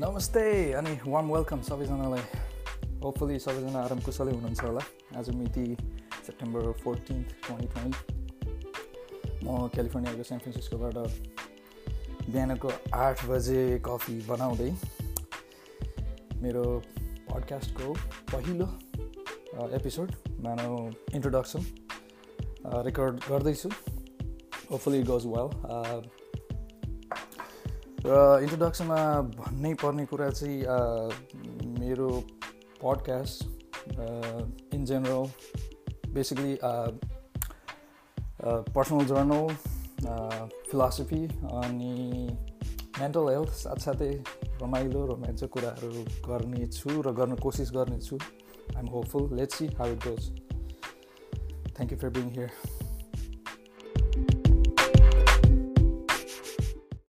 नमस्ते अनि warm welcome सबैजनालाई। होपफुली सबैजना आराम कुशलै हुनुहुन्छ होला। आज मिति सेप्टेम्बर फोर्टिन्थ ट्वेन्टी ट्वेन्टी म क्यालिफोर्नियाको सेन फ्रान्सिस्कोबाट बिहानको आठ बजे कफी बनाउँदै मेरो पडकास्टको पहिलो एपिसोड मानव इन्ट्रोडक्सन रेकर्ड गर्दैछु। होपफुली गोज वेल र इन्ट्रोडक्सनमा भन्नै पर्ने कुरा चाहिँ मेरो podcast in general basically personal journal philosophy अनि मेन्टल हेल्थ साथसाथै रमाइलो रोमाञ्चक कुराहरू गर्नेछु र गर्न कोसिस गर्नेछु। I'm hopeful let's see how it goes thank you for being here